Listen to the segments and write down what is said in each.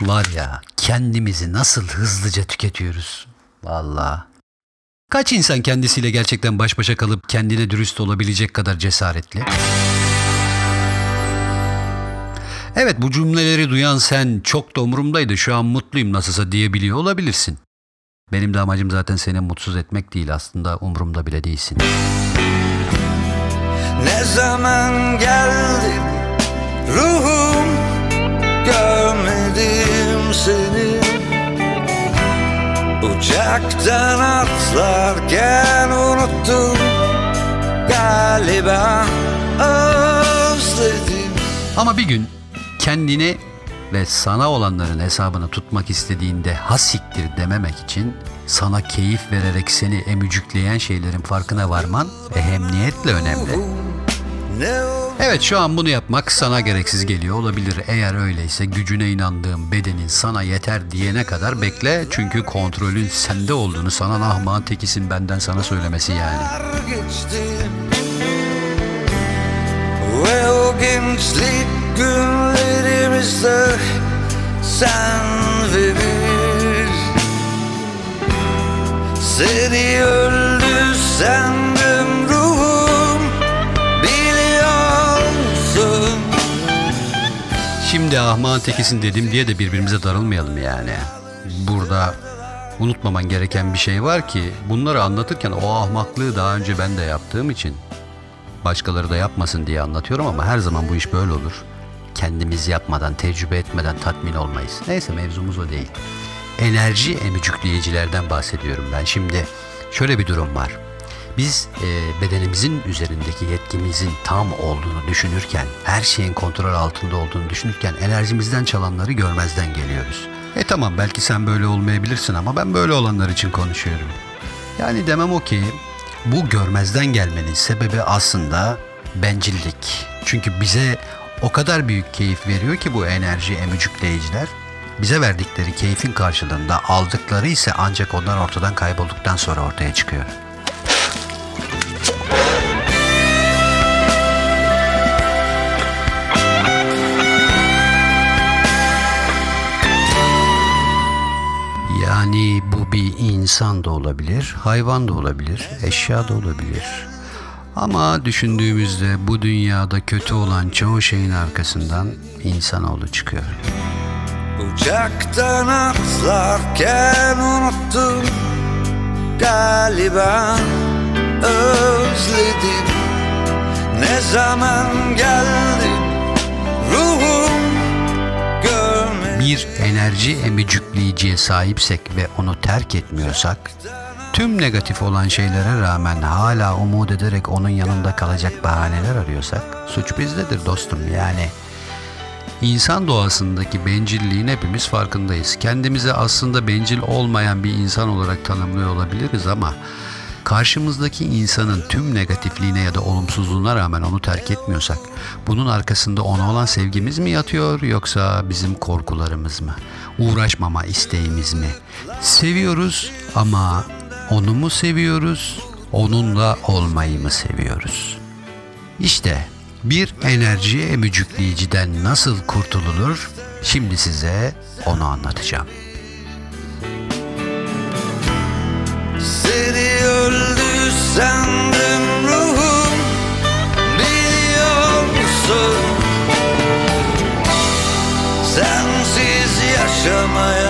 Var ya kendimizi nasıl hızlıca tüketiyoruz. Vallahi. Kaç insan kendisiyle gerçekten baş başa kalıp kendine dürüst olabilecek kadar cesaretli? Evet bu cümleleri duyan sen çok da umurumdaydı şu an mutluyum nasılsa diyebiliyor olabilirsin. Benim de amacım zaten seni mutsuz etmek değil aslında umurumda bile değilsin. Ne zaman geldin ruhum Uçaktan atlarken unuttum galiba özledim Ama bir gün kendini ve sana olanların hesabını tutmak istediğinde hasiktir dememek için sana keyif vererek seni emücükleyen şeylerin farkına varman ehemmiyetle önemli. Evet şu an bunu yapmak sana gereksiz geliyor olabilir. Eğer öyleyse gücüne inandığın bedenin sana yeter diyene kadar bekle. Çünkü kontrolün sende olduğunu sanan ahmağın tekisin benden sana söylemesi yani. Ve o gençlik günlerimizde Sen ve biz Seni öldü sandım Şimdi ahmağın tekisin dedim diye de birbirimize darılmayalım yani. Burada unutmaman gereken bir şey var ki bunları anlatırken o ahmaklığı daha önce ben de yaptığım için başkaları da yapmasın diye anlatıyorum ama her zaman bu iş böyle olur. Kendimiz yapmadan, tecrübe etmeden tatmin olmayız. Neyse mevzumuz o değil. Enerji emücükleyicilerden bahsediyorum ben. Şimdi şöyle bir durum var. Biz e, bedenimizin üzerindeki yetkimizin tam olduğunu düşünürken, her şeyin kontrol altında olduğunu düşünürken enerjimizden çalanları görmezden geliyoruz. E tamam belki sen böyle olmayabilirsin ama ben böyle olanlar için konuşuyorum. Yani demem o ki bu görmezden gelmenin sebebi aslında bencillik. Çünkü bize o kadar büyük keyif veriyor ki bu enerji emücükleyiciler. Bize verdikleri keyfin karşılığında aldıkları ise ancak onlar ortadan kaybolduktan sonra ortaya çıkıyor. Yani bu bir insan da olabilir, hayvan da olabilir, eşya da olabilir. Ama düşündüğümüzde bu dünyada kötü olan çoğu şeyin arkasından insanoğlu çıkıyor. Uçaktan atlarken unuttum Galiba özledim Ne zaman geldin ruhum Bir enerji emicükleyiciye sahipsek ve onu terk etmiyorsak, tüm negatif olan şeylere rağmen hala umut ederek onun yanında kalacak bahaneler arıyorsak, suç bizdedir dostum yani. İnsan doğasındaki bencilliğin hepimiz farkındayız. Kendimizi aslında bencil olmayan bir insan olarak tanımlıyor olabiliriz ama karşımızdaki insanın tüm negatifliğine ya da olumsuzluğuna rağmen onu terk etmiyorsak bunun arkasında ona olan sevgimiz mi yatıyor yoksa bizim korkularımız mı? Uğraşmama isteğimiz mi? Seviyoruz ama onu mu seviyoruz? Onunla olmayı mı seviyoruz? İşte bir enerji emücükleyiciden nasıl kurtulunur? Şimdi size onu anlatacağım. Seni sandım ruhum Biliyor musun? Sensiz yaşamaya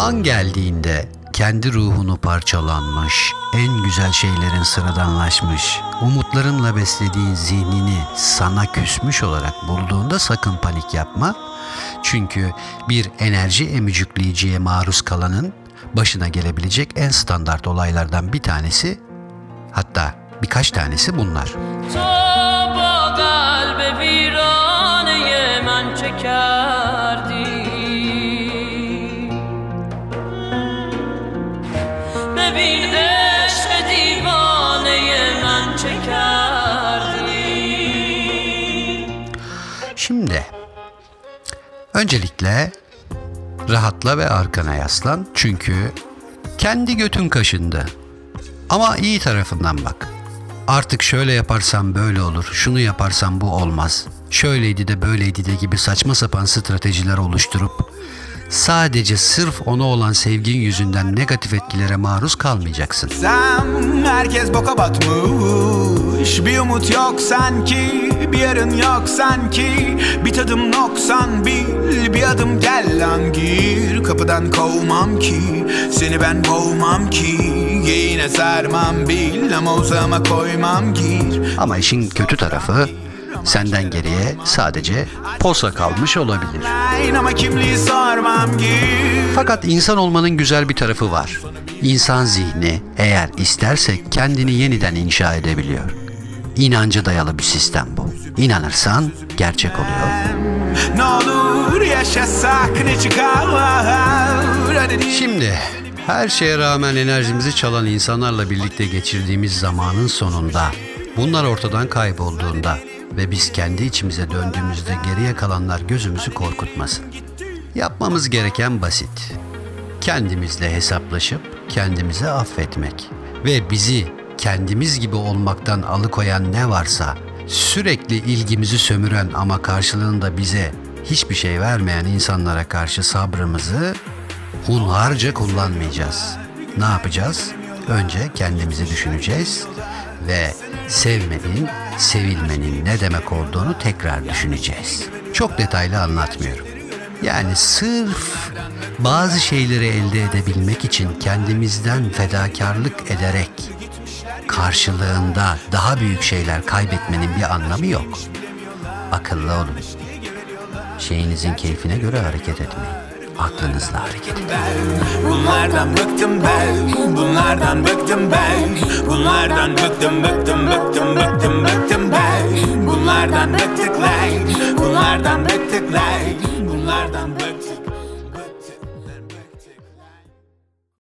an geldiğinde kendi ruhunu parçalanmış, en güzel şeylerin sıradanlaşmış, umutlarınla beslediğin zihnini sana küsmüş olarak bulduğunda sakın panik yapma. Çünkü bir enerji emücükleyiciye maruz kalanın başına gelebilecek en standart olaylardan bir tanesi hatta birkaç tanesi bunlar. Tövbe kalbe viraneye men çeker Şimdi öncelikle rahatla ve arkana yaslan çünkü kendi götün kaşındı. Ama iyi tarafından bak. Artık şöyle yaparsam böyle olur, şunu yaparsam bu olmaz. Şöyleydi de böyleydi de gibi saçma sapan stratejiler oluşturup sadece sırf ona olan sevgin yüzünden negatif etkilere maruz kalmayacaksın. Sen herkes boka batmış Bir umut yok sanki Bir yarın yok sanki Bir tadım noksan bil Bir adım gel lan gir Kapıdan kovmam ki Seni ben boğmam ki Yeğine sarmam bil Ama uzama koymam gir Ama işin kötü tarafı senden geriye sadece posa kalmış olabilir. Fakat insan olmanın güzel bir tarafı var. İnsan zihni eğer isterse kendini yeniden inşa edebiliyor. İnanca dayalı bir sistem bu. İnanırsan gerçek oluyor. Ne olur yaşasak ne çıkar. Şimdi her şeye rağmen enerjimizi çalan insanlarla birlikte geçirdiğimiz zamanın sonunda bunlar ortadan kaybolduğunda ve biz kendi içimize döndüğümüzde geriye kalanlar gözümüzü korkutmasın. Yapmamız gereken basit. Kendimizle hesaplaşıp kendimize affetmek ve bizi kendimiz gibi olmaktan alıkoyan ne varsa sürekli ilgimizi sömüren ama karşılığında bize hiçbir şey vermeyen insanlara karşı sabrımızı hunharca kullanmayacağız. Ne yapacağız? Önce kendimizi düşüneceğiz ve sevmenin, sevilmenin ne demek olduğunu tekrar düşüneceğiz. Çok detaylı anlatmıyorum. Yani sırf bazı şeyleri elde edebilmek için kendimizden fedakarlık ederek karşılığında daha büyük şeyler kaybetmenin bir anlamı yok. Akıllı olun. Şeyinizin keyfine göre hareket etmeyin. Aklınızla hareket edin. Bunlardan bıktım ben Bunlardan bıktım ben Bunlardan bıktım bıktım bıktım bıktım bıktım ben Bunlardan bıktık lan Bunlardan bıktık lan Bunlardan bıktık